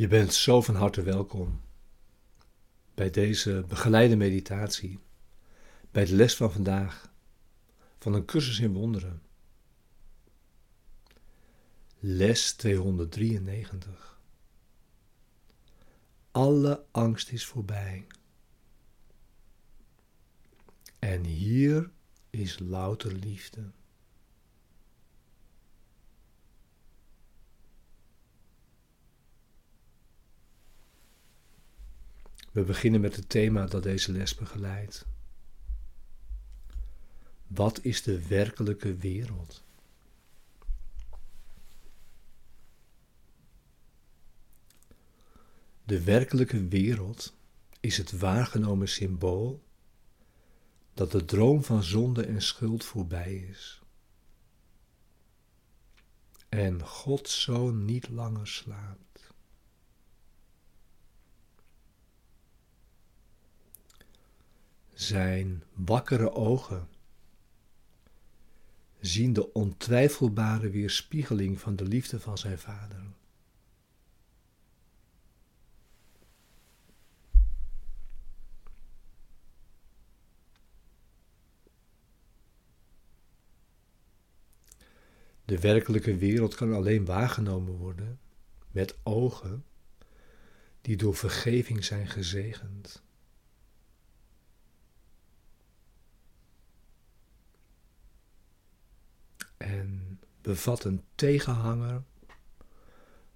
Je bent zo van harte welkom bij deze begeleide meditatie, bij de les van vandaag van een cursus in wonderen. Les 293. Alle angst is voorbij. En hier is louter liefde. We beginnen met het thema dat deze les begeleidt. Wat is de werkelijke wereld? De werkelijke wereld is het waargenomen symbool dat de droom van zonde en schuld voorbij is. En God zo niet langer slaapt. Zijn wakkere ogen zien de ontwijfelbare weerspiegeling van de liefde van zijn vader. De werkelijke wereld kan alleen waargenomen worden met ogen die door vergeving zijn gezegend. En bevat een tegenhanger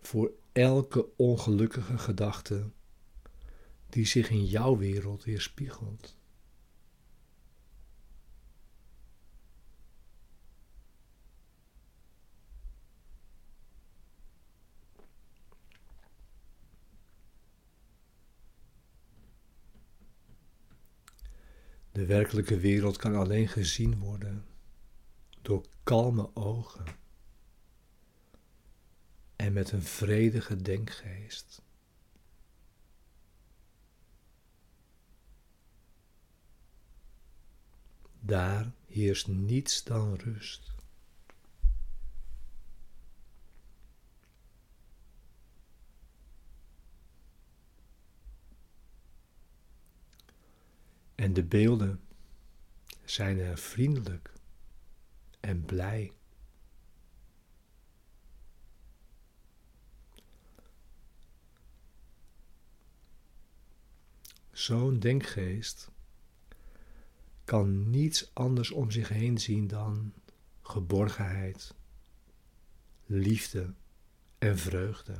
voor elke ongelukkige gedachte die zich in jouw wereld weerspiegelt. De werkelijke wereld kan alleen gezien worden door kalme ogen en met een vredige denkgeest. Daar heerst niets dan rust. En de beelden zijn er vriendelijk en blij. Zo'n denkgeest kan niets anders om zich heen zien dan geborgenheid, liefde en vreugde.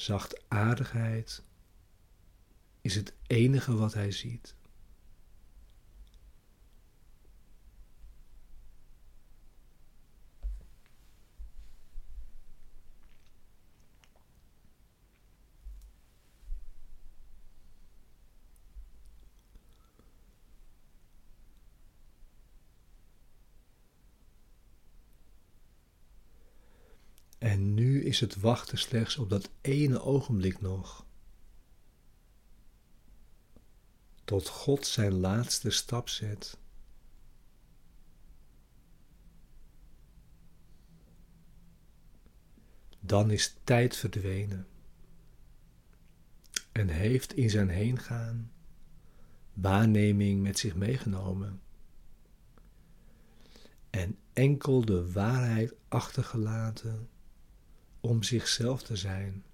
Zachtaardigheid is het enige wat hij ziet. En nu is het wachten slechts op dat ene ogenblik nog. Tot God zijn laatste stap zet. Dan is tijd verdwenen en heeft in zijn heengaan waarneming met zich meegenomen en enkel de waarheid achtergelaten om zichzelf te zijn.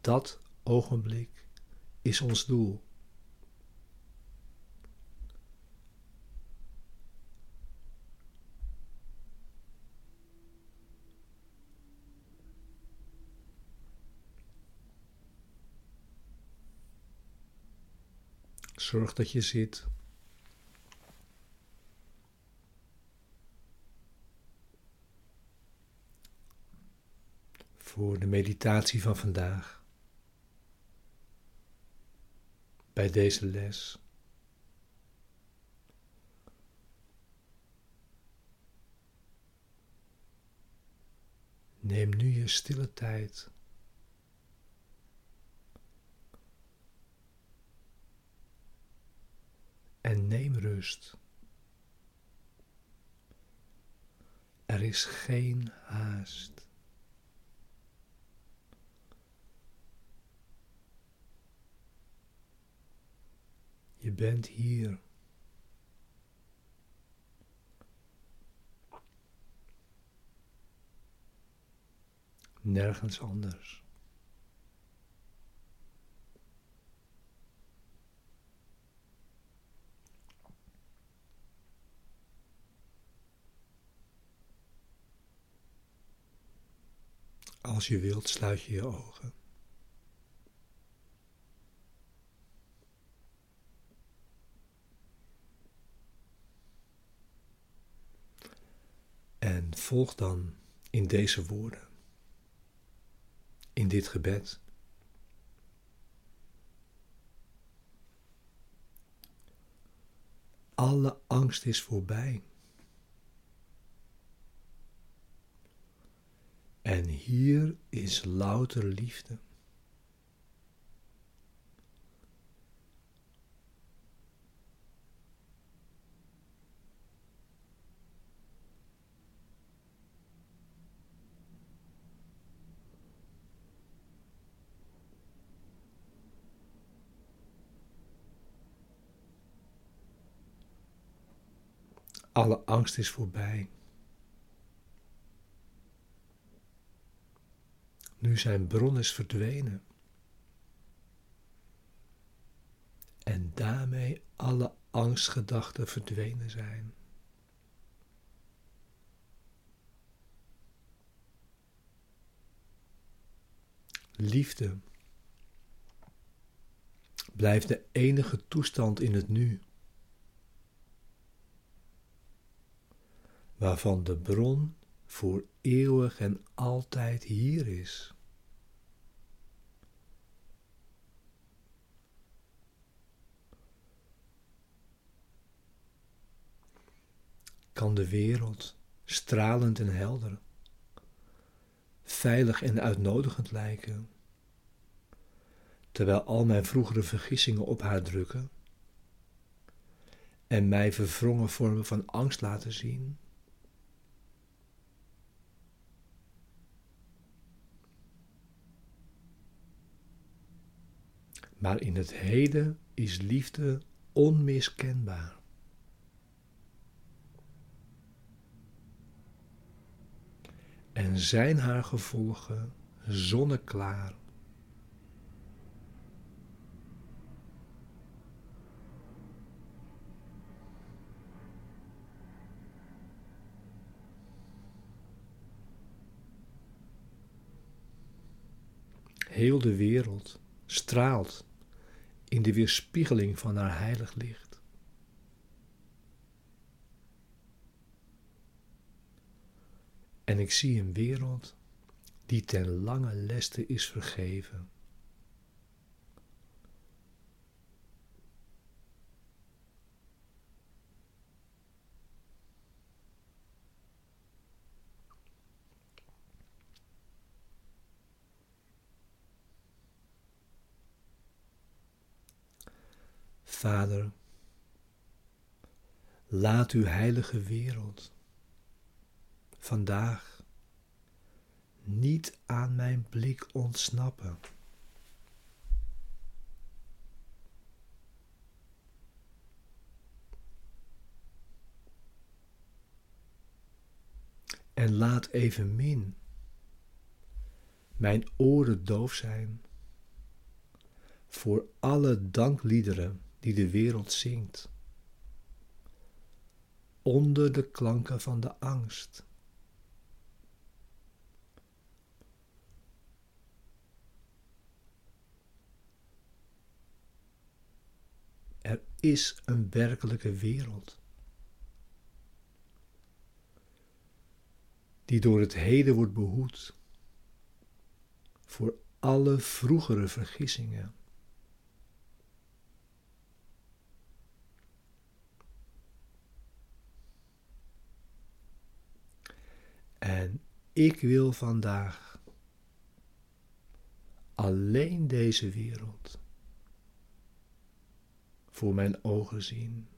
Dat ogenblik is ons doel. Zorg dat je zit. voor de meditatie van vandaag. Bij deze les. Neem nu je stille tijd. En neem rust. Er is geen haast. Je bent hier. Nergens anders. Als je wilt, sluit je je ogen. En volg dan in deze woorden, in dit gebed. Alle angst is voorbij. En hier is louter liefde. Alle angst is voorbij. nu zijn bron is verdwenen. En daarmee alle angstgedachten verdwenen zijn. Liefde blijft de enige toestand in het nu, waarvan de bron voor eeuwig en altijd hier is. Kan de wereld stralend en helder, veilig en uitnodigend lijken, terwijl al mijn vroegere vergissingen op haar drukken en mij verwrongen vormen van angst laten zien? Maar in het heden is liefde onmiskenbaar. En zijn haar gevolgen zonneklaar. Heel de wereld straalt in de weerspiegeling van haar heilig licht. En ik zie een wereld die ten lange leste is vergeven. Vader, laat uw heilige wereld vandaag niet aan mijn blik ontsnappen. En laat evenmin mijn oren doof zijn voor alle dankliederen die de wereld zingt. Onder de klanken van de angst. Er is een werkelijke wereld. Die door het heden wordt behoed voor alle vroegere vergissingen. En ik wil vandaag alleen deze wereld voor mijn ogen zien.